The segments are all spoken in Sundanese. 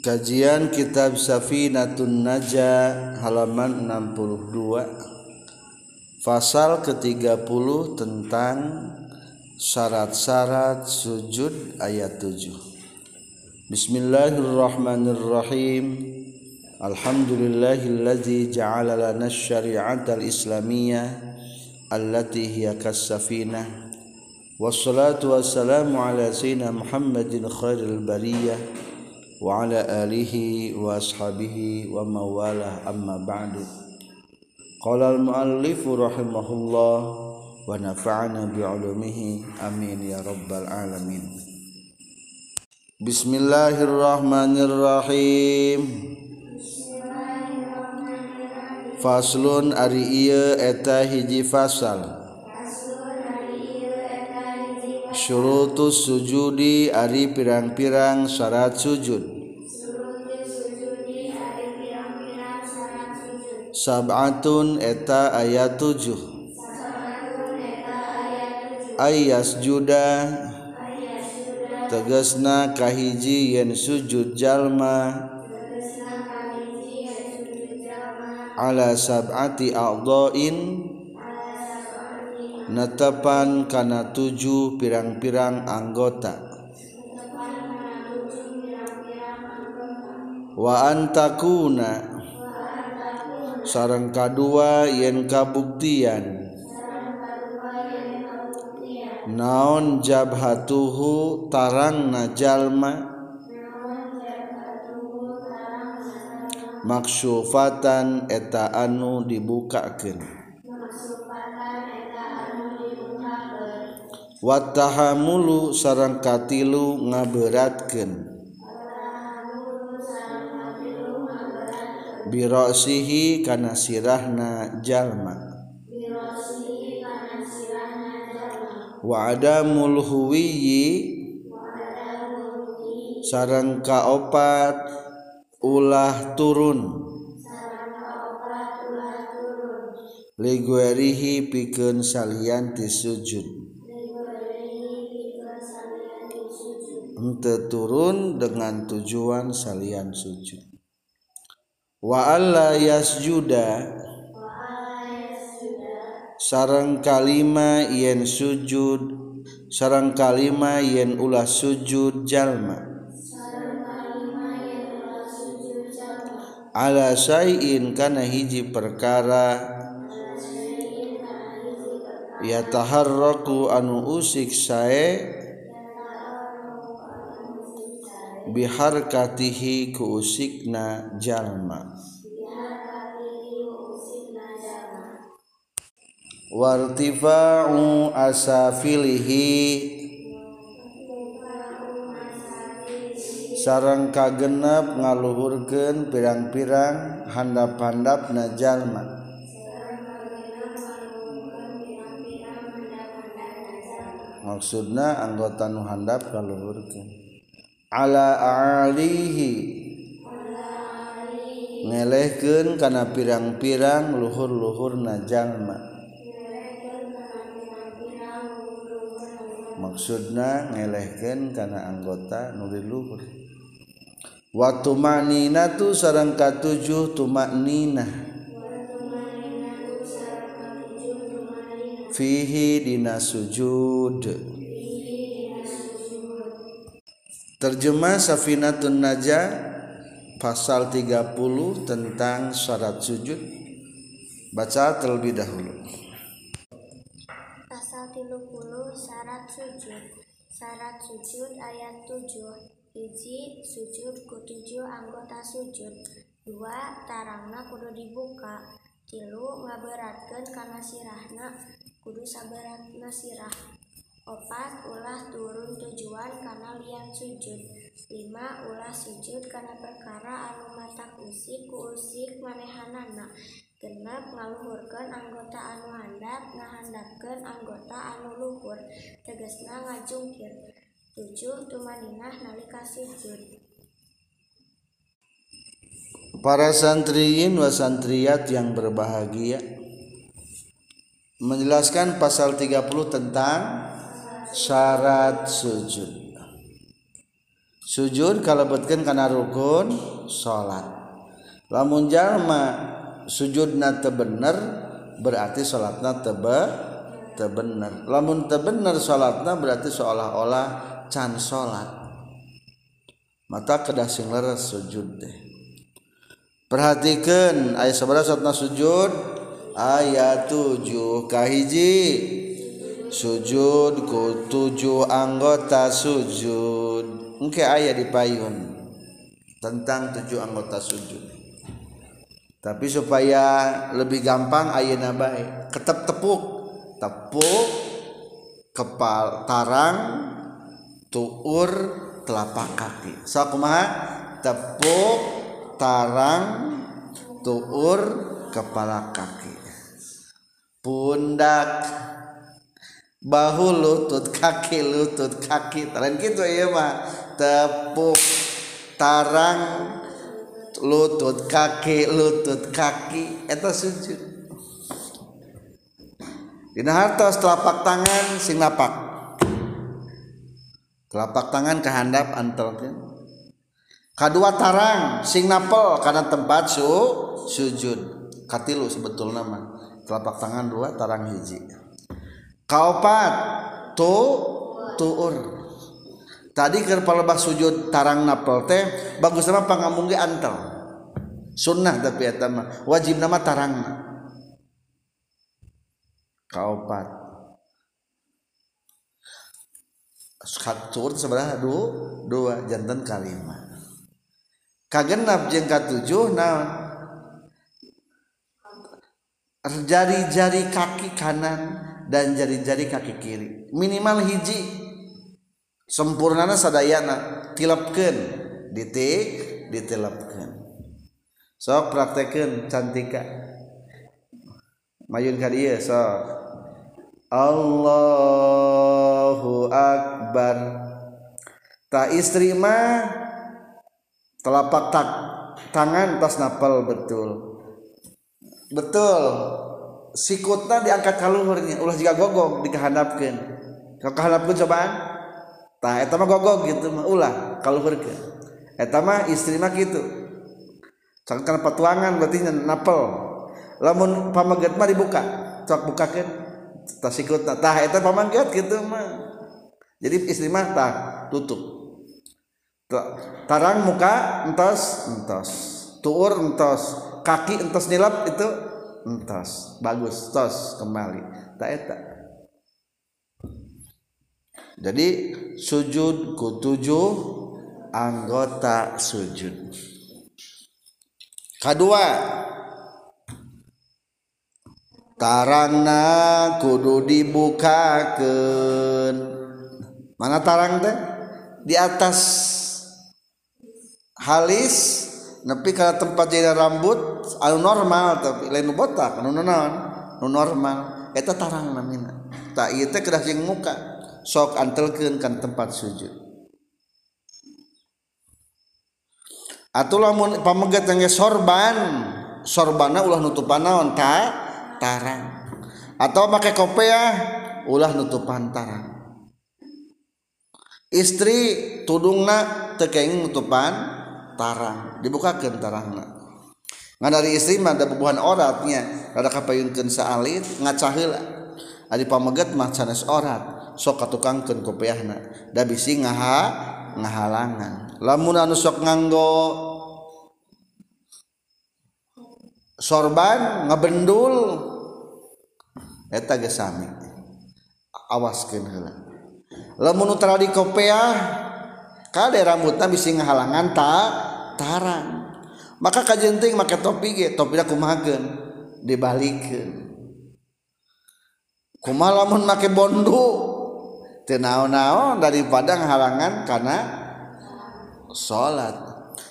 Kajian Kitab Safinatun Naja halaman 62 Fasal ke-30 tentang syarat-syarat sujud ayat 7 Bismillahirrahmanirrahim. Alhamdulillahillazi ja'ala lana syari'atal islamiyah allati hiya kas-safinah. Wassalatu wassalamu ala sayyidina Muhammadin khairil bariyah وعلى آله وأصحابه ومن والاه أما بعد. قال المؤلف رحمه الله ونفعنا بعلومه. آمين يا رب العالمين. بسم الله الرحمن الرحيم. Faslun ari ieu eta hiji fasal syurutus sujudi ari pirang-pirang syarat sujud. Sab'atun eta ayat tujuh. Ayas juda. Tegesna kahiji yen sujud jalma. Ala sab'ati a'dha'in. netepan kana tujuh pirang-pirang anggota. Wa antakuna sareng kadua yen kabuktian. Naon jabhatuhu tarang najalma maksufatan eta anu dibukakeun. Wattahamulu sareng katilu ngaberatkeun. Birosihi kana sirahna jalma. Wa adamul huwiyyi sareng kaopat ulah turun. Liguerihi pikeun salianti sujud ente turun dengan tujuan salian sujud. Wa alla yasjuda. Sarang kalima yen sujud. Sarang kalima yen ulah sujud jalma. Ala syai'in kana hiji perkara. Ya taharraku anu usik sae bihar katihi kuusikna jalma. Wartifa'u asafilihi. Sarang kagenep ngaluhurkeun pirang-pirang handap-handap najallma maksudna anggota nu handap kaluhurken ala alihi ngelehkeun kana pirang-pirang luhur-luhur najangma maksudna ngelehkeun kana anggota nu luhur wa tumaninatu sareng katujuh tumaninah fihi dina sujud. Terjemah Safinatun Najah pasal 30 tentang syarat sujud. Baca terlebih dahulu. Pasal 30 syarat sujud. Syarat sujud ayat 7. Hiji sujud kutujuh anggota sujud. Dua tarangna kudu dibuka. Tilu ngaberatkeun kana sirahna kudu saberatna sirah. Opat ulah turun tujuan karena lian sujud. Lima ulah sujud karena perkara anu matak usik ku usik manehanana genep ngaluhurkeun anggota anu handap ngahandapkeun anggota anu luhur. Tegesna ngajungkir. Tujuh tumaninah nalika sujud Para santriin wa santriyat yang berbahagia menjelaskan pasal 30 tentang syarat sujud. Sujud kalebetkan karena rukun salat lamun jalma sujudna tebener berarti salatna tebe tebener lamun tebener salatna berarti seolah-olah can salat mata kedah singler sujud deh perhatikan ayat 11 salatna sujud ayat 7 kahiji sujud ku tujuh anggota sujud Mungkin ayat di payun tentang tujuh anggota sujud. Tapi supaya lebih gampang ayat nabai ketep tepuk tepuk kepal tarang tuur telapak kaki. So kumaha tepuk tarang tuur kepala kaki. Pundak bahu lutut kaki lutut kaki. Lain gitu ya mah tepuk tarang lutut kaki lutut kaki. Itu sujud. Dina hartos telapak tangan sing napak telapak tangan kehandap antelkeun kadua tarang sing napel karena tempat su sujud. Katilu sebetulnya mah telapak tangan dua tarang hiji kaopat. Tu tuur. Tadi ke palebah sujud tarang napel teh bagus nama pangamung ge antel. Sunnah tapi eta wajib nama tarang kaopat. Satu sebenarnya dua dua jantan kalima kagenap jeung katujuh naon jari-jari kaki kanan dan jari-jari kaki kiri. Minimal hiji. Sempurnana sadayana. Tilapkan ditik ditilapkan sok praktekin cantika. Mayun ka dieu sok. Allahu akbar. Ta istri mah telapak tak tangan tas napal betul. Betul. Sikutna diangkat kaluhurnya ulah jika gogok dikahandapkeun kahandapkeun cobaan tah eta mah gogog gitu mah ulah kaluhurkeun eta mah istri mah kitu cangkan patuangan berarti napel. Lamun pamaget mah dibuka cok bukakeun tah sikut tah eta pamaget gitu mah. Jadi istri mah tah tutup. Tarang muka entos entos. Tuur entos. Kaki entos nilap itu entos bagus. Tos kembali. Tak eta jadi sujud ku tujuh anggota sujud. Kedua. Tarangna kudu dibukakan mana tarang teh? Di atas halis nepi ke tempat jadi rambut anu normal tapi lain botak anu nanaon anu normal. Eta tarang namina. Tak ieu teh kedah jeung muka. Sok antelkeun kan tempat sujud. Atuh lamun pamegat geus sorban sorbana ulah nutupan naon ta? Tarang. Atau pakai kopeah ulah nutupan tarang. Istri tudungna tekeng nutupan tarang dibukakeun tarangna ngan dari istri mah ada bubuhan oratnya rada kapayunkeun saalit ngaca heula ari pamegat mah sanes orat. Sok katukangkeun kopiahna da bisi ngaha ngahalangan. Lamun anu sok nganggo sorban ngabendul eta ge sami. Awaskeun heula. Lamun utara di kopiah kade rambutna bisi ngahalangan ta tarang maka kajenting make topi ge topi aku dibalikeun kumaha lamun make bondu? Teu naon-naon daripada halangan karena salat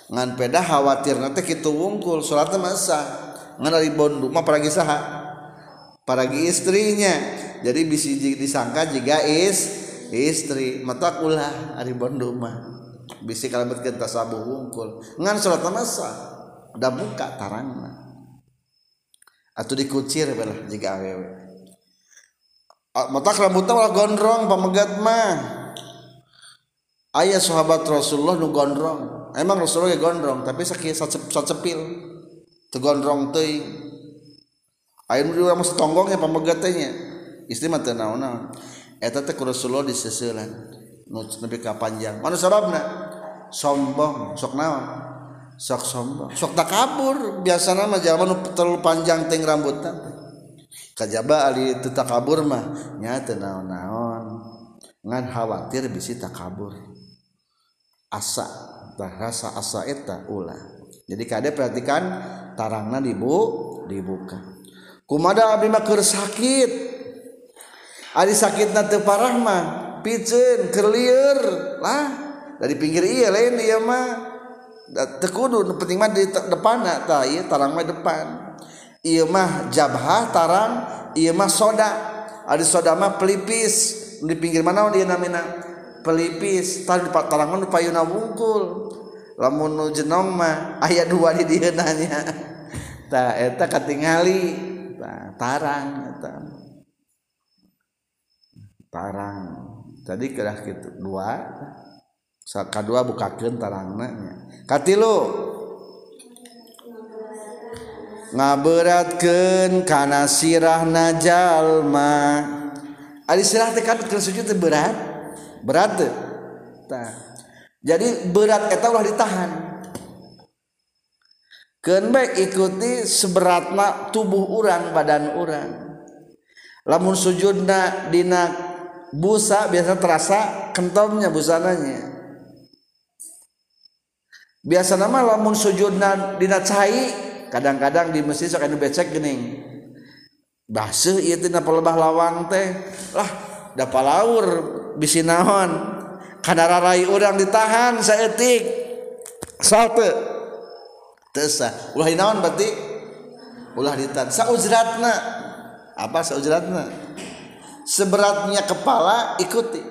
ngan peda khawatir nanti kita wungkul sholatnya masa ngan dari bondu mah paragi saha? Paragi istrinya. Jadi bisa disangka jika is istri. Mata ulah dari bondu mah. bisi kalebet kita sabu wungkul ngan sholat masa udah buka tarangna. Atau dikucir belah jika awewe. Matak rambutnya malah gondrong pamegat mah. Ayah sahabat Rasulullah nu gondrong. Emang Rasulullah gondrong tapi sakit sacepil tuh gondrong teuing. Ayah nu diurang setonggongnya pamegatnya istri mah teu naon-naon. Eta teh Rasulullah diseseulan nu nepi ka panjang mana sababna sombong sok naon? Sok sombong. Sok tak kabur biasa nama jawaban terlalu panjang ting rambutan. Kajaba ali itu tak kabur mah nyata naon naon ngan khawatir bisi tak kabur asa bahasa asa eta ulah jadi kade perhatikan tarangna dibu dibuka. Kumada abdi makur sakit? Ari sakitna teu parah mah piceun keur lah. dari pinggir iya lain dia mah. Tekudu penting mah di depan tah iya tarang mah depan. Iya mah jabhah tarang iya mah soda. Ada soda mah pelipis. Di pinggir mana dia namina pelipis. Tar di tarang mah payuna wungkul. Lamun nu jenong mah aya dua di dieu nanya. Tah eta katingali. Tah tarang eta. Tarang. Tadi kerah gitu dua. kedua bukakan tarangnanya katilu. Ngaberatkan karena sirah najalma ada sirah tekan ke sujud berat. Berat nah. jadi berat Kita ulah ditahan. Ken baik ikuti seberatna tubuh orang badan orang lamun sujud nak dina busa biasa terasa kentomnya busananya. biasa nama lamun sujudna dina cai kadang-kadang di masjid sok anu becek geuning. Baseuh ieu teh pelebah lawang teh. Lah da palaur bisi naon? Kana rarai urang ditahan saeutik. Salte tesa ulah naon berarti? Ulah ditahan sauzratna. Apa sauzratna? Seberatnya kepala ikuti.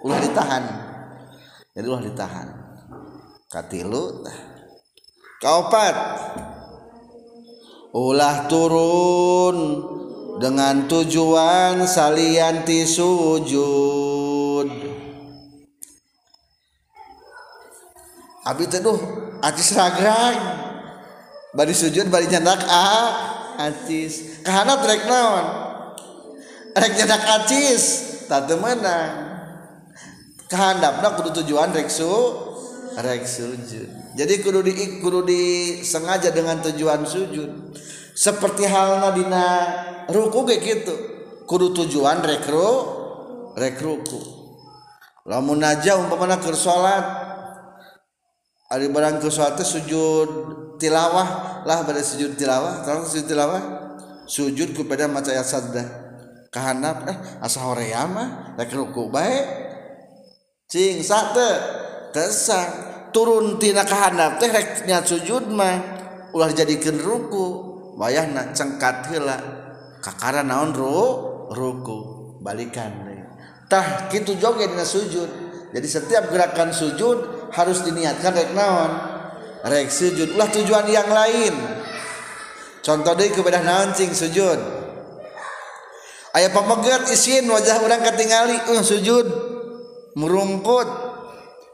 Ulah ditahan. Jadi ulah ditahan. Katilu kaopat. Ulah turun dengan tujuan salianti sujud. Abi teduh acis ragrag. Bari sujud bari nyandak ah acis kahana trek naon? Rek nyedak acis tante menang kehandapna kudu tujuan rek su rek sujud. Jadi kudu di kudu disengaja dengan tujuan sujud. Seperti halna dina ruku kayak gitu kudu tujuan rek ru rek ruku. Lamun aja umpamana keur salat ari barang keur salat sujud tilawah lah pada sujud tilawah. Terus sujud tilawah? Sujud kepada maca ayat sajdah kahanap eh asa horea mah rek ruku bae. Cing sate tesang turun tina kahanap teh rek niat sujud mah ulah jadikan ruku wayah na cengkat hela kakara naon ru ruku balikan tah kitu joget na sujud. Jadi setiap gerakan sujud harus diniatkan rek naon? Rek sujud ulah tujuan yang lain. Contoh deh kepada naon cing sujud? Ayah pemegat isin wajah orang ketinggali, uh, sujud merungkut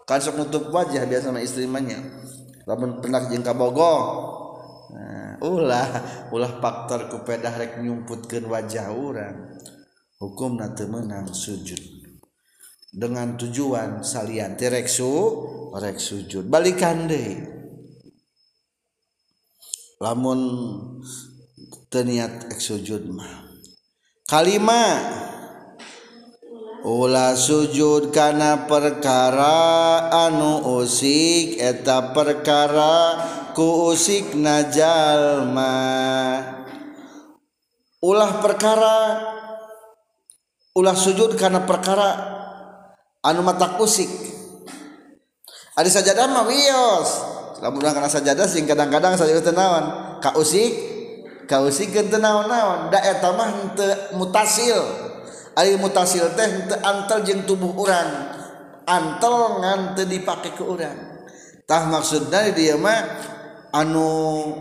kan sok nutup wajah biasa sama istrimanya lamun pernah jeung kabogoh nah, ulah ulah faktor kupedah rek nyumputkeun wajah orang hukum teu menang sujud. Dengan tujuan salian rek su rek sujud. Balikan deui. Lamun teniat ek sujud mah. Kalimat Ulah sujud kana perkara anu usik eta perkara ku usik najalma ulah perkara ulah sujud karena perkara anu mata usik. Ada sajadah mah wios. Lamun karena sajadah sing kadang-kadang sajadah tenawan ka usik ka usik geun tenaon-naon da eta mah mutasil. Ari mutasil teh teu antel jeung tubuh urang. Antel ngan teu dipake ke urang. Tah maksudna dia mah anu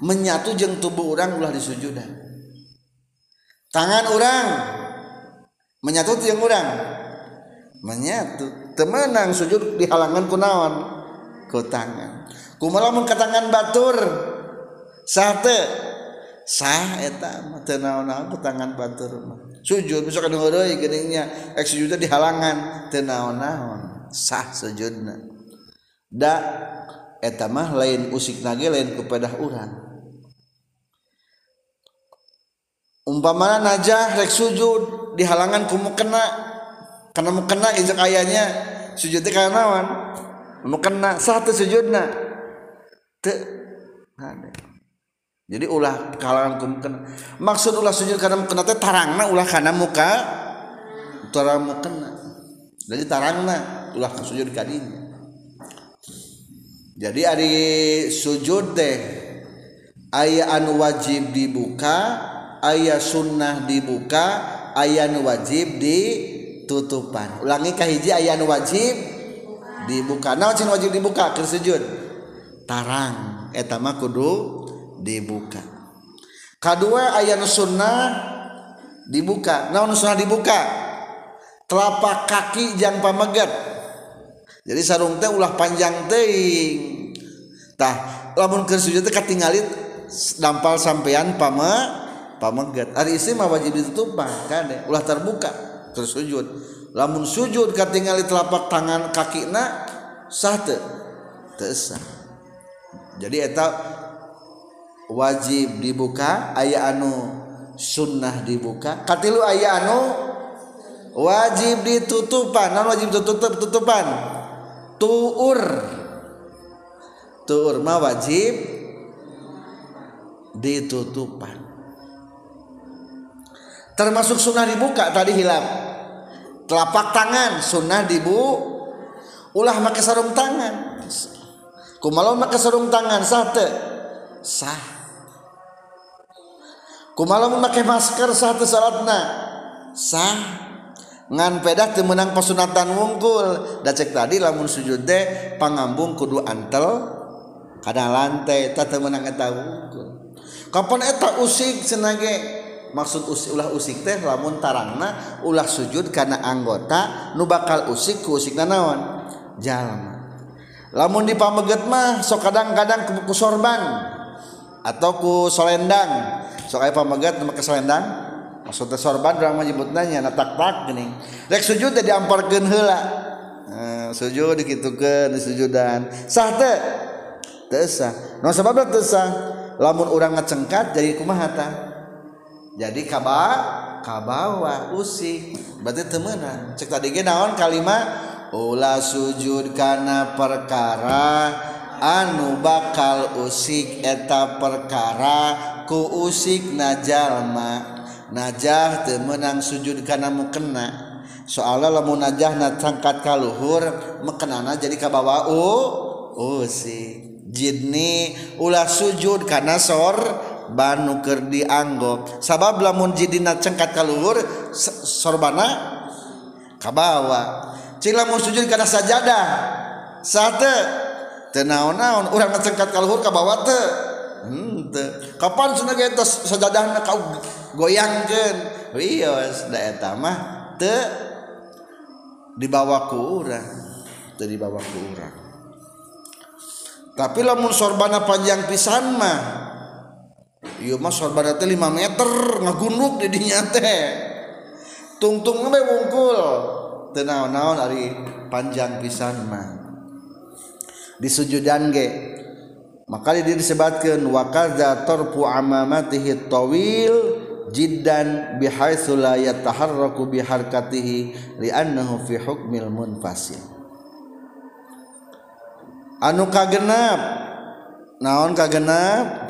menyatu jeung tubuh urang ulah disujudan. Tangan urang menyatu jeung urang. Menyatu. Temenang sujud di halangan kunaon? Ku tangan. Kumaha mun katangan batur? Sate sah eta teu naon-naon ku tangan batur mah sujud. Misalkan heureui geningnya ek sujudnya di halangan. Teu naon-naon. Sah sujudna da eta mah lain usik nage lain kepada urang. Umpamana najah rek sujud di halangan kumu kena karena mau kena injak ayahnya. Sujud teh kana naon? Mau kena sah teu sujudna. Teu. jadi ulah kalangan kumken maksud ulah sujud karena mukena teh tarangna ulah karena muka tarang mukena. Jadi tarangna ulah sujud kadinya jadi ari sujud teh aya anu wajib dibuka ayah sunnah dibuka aya nu wajib ditutupan. Ulangi kahiji aya nu wajib dibuka. Naon wajib dibuka? Keur sujud? Tarang. Eta mah kudu dibuka. Kedua ayat sunnah dibuka. Naon sunnah dibuka. Telapak kaki jang pamegat. Jadi sarung teh ulah panjang teing tah lamun keur sujud teh katingali dampal sampean pame pamegat. Hari istri mah wajib ditutup kade ulah terbuka terus sujud. Lamun sujud katingali telapak tangan kaki na sah teu? Jadi eta wajib dibuka aya anu sunnah dibuka. Katilu aya anu wajib ditutupan. Non wajib tutup tutupan. Tuur. Tuur mah wajib ditutupan. Termasuk sunnah dibuka tadi hilang telapak tangan sunnah dibu ulah make sarung tangan. Kumalau make sarung tangan sate sah malam memakai masker saat salatna? Sah. Ngan pedah temenang pesunatan wungkul. Da cek tadi lamun sujud deh pangambung kudu antel kana lantai tak temenang eta wungkul. Kapan eta usik senage? Maksud usik, ulah usik teh lamun tarangna ulah sujud karena anggota nu bakal usik ku usik naon? Jalma. Lamun dipameget mah sok kadang-kadang ku sorban atau ku solendang. sok aya pamegat make selendang. Maksudnya sorban urang mah nyebutna nya na tak tak geuning. Rek sujud teh diamparkeun heula. Eh, sujud dikitukeun sujudan sah teh? Teu sah. Naon sababna teu sah? Lamun urang ngacengkat jadi kumaha tah? Jadi kaba kabawa usik berarti temenan cek tadi ge naon kalimat ulah sujud karena perkara anu bakal usik eta perkara ku usik najalma najah temenang sujud karena mukena soalnya lamun najah ka kaluhur mekenana jadi kabawa u usik. Jidni ulah sujud karena sor banu keur sabab lamun jidina cengkat kaluhur sorbana kabawa cing lamun sujud karena sajadah sate naon-naon orang ngecengkat kalhur ka bawa teh henteu hmm, kapan kapan sunnah kita sejadah kau goyangkan wios da eta mah teu dibawa ku urang teu dibawa ku urang. Tapi lamun sorbana panjang pisan mah ieu mah sorbana teh 5 meter ngagunduk di dinya teh. Tungtung we wungkul. Teu naon-naon ari panjang pisan mah. disujudan ge. Maka dia disebatkan wakaza torpu amamatihi tawil jiddan bihaitsu la yataharraku biharkatihi li'annahu fi hukmil munfasil. Anu kagenap naon kagenap?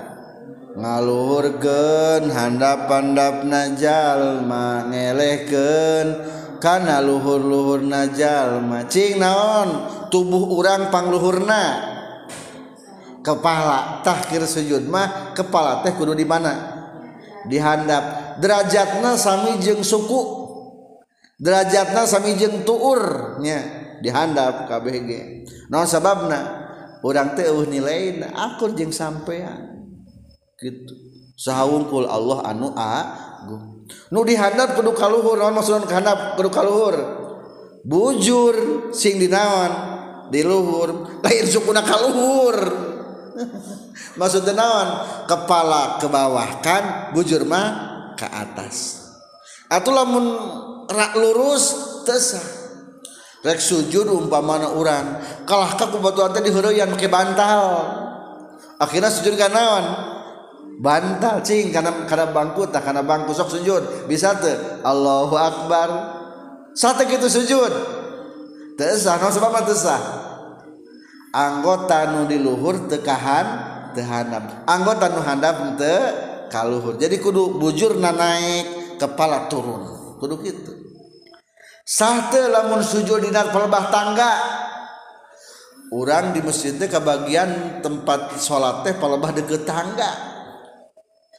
Ngaluhurkeun handap-handap jalma ngelehkeun. Kana luhur-luhur najal cing naon? tubuh orang pangluhurna. Kepala tahkir sujud mah kepala teh kudu di mana? Dihandap. Derajatna sami jeung suku. Derajatna sami jeung tuurnya dihandap KBG non sababna orang teh uh nilai aku jeung sampean. Gitu sahungkul Allah anu agung. Nu dihandap kudu kaluhur non maksudna kehandap kudu kaluhur. Bujur sing dinaon. di luhur. Lahir sukuna kaluhur maksud naon? Kepala ke bawah kan bujur mah ke atas. Atau lamun rak lurus tesah rek sujud umpamana urang. Kalah ka kubatuan teh diheureuyaan make bantal. Akhirnya sujud ka naon? Bantal cing karena karena bangku tak karena bangku sok sujud. Bisa tuh Allahu akbar. Sate gitu sujud? tesah no sebab tesah anggota nu diluhur tekahan tehanap anggota nu handap te kaluhur. Jadi kudu bujur naik kepala turun. Kudu gitu sah te lamun sujud di pelebah tangga orang di masjid teh kebagian tempat sholat teh pelebah deket tangga.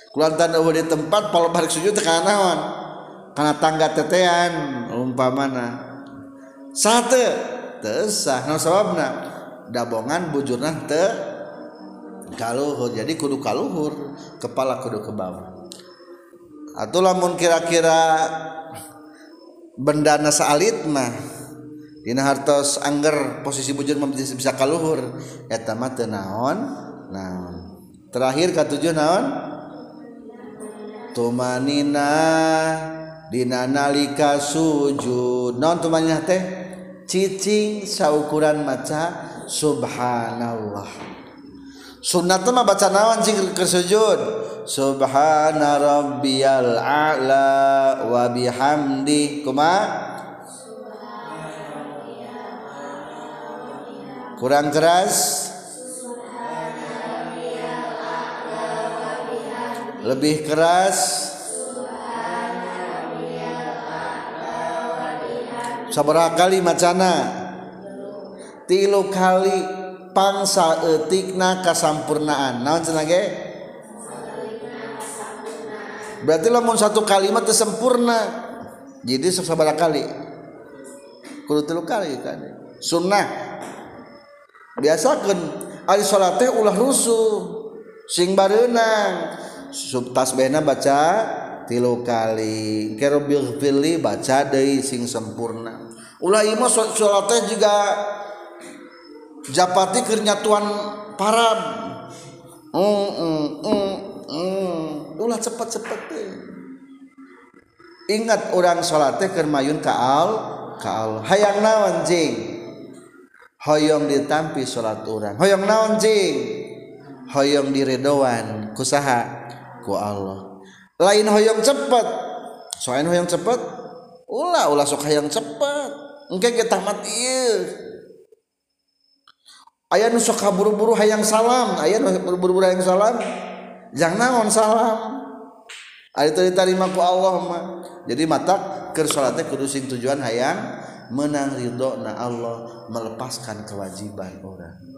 Kulantan eueuh di tempat pelebah sujud teh kana naon? Kana tangga tetean umpamana. satu tesah no sababna? Dabongan bujurna te kaluhur. Jadi kudu kaluhur kepala kudu ke bawah. Atau lamun kira-kira benda nasa alit mah dina hartos angger posisi bujur bisa kaluhur eta mah teu naon? Naon. Terakhir katujuh naon? Tumanina dina nalika sujud. Naon tumanina teh? cicing saukuran maca subhanallah. Sunnah mah baca naon zikir kesujud? Subhana rabbiyal a'la wa bihamdi kuma? Kurang keras? Lebih keras? sabera kali macana. Tilu kali pangsa etikna kasampurnaan. Naon cenah ge? Berarti lamun satu kalimat sempurna jadi sabera kali. Kudu tilu kali kan. Sunnah. Biasakan ari salat teh ulah rusuh. Sing barenang subtas bena baca tilu kali. Kero bilfili baca deui sing sempurna ulah ieu mah salat teh juga japati keur nyatuan parab mm, mm, mm, mm. ulah cepet-cepet teh. Ingat orang salat teh keur mayun ka al ka al. Hayang naon jing? Hoyong ditampi salat urang. Hoyong naon jing? Hoyong diredoan kusaha ku Allah. lain hoyong cepet soalnya hoyong cepet ulah ulah sok hayang cepet engke kita tamat iya ayah nu sok buru-buru hayang salam. Ayah nu buru-buru hayang salam. Jangan naon salam? Ari tadi tarima ku Allah mah. Jadi mata ker salatnya kudu sing tujuan hayang menang ridho na Allah melepaskan kewajiban orang.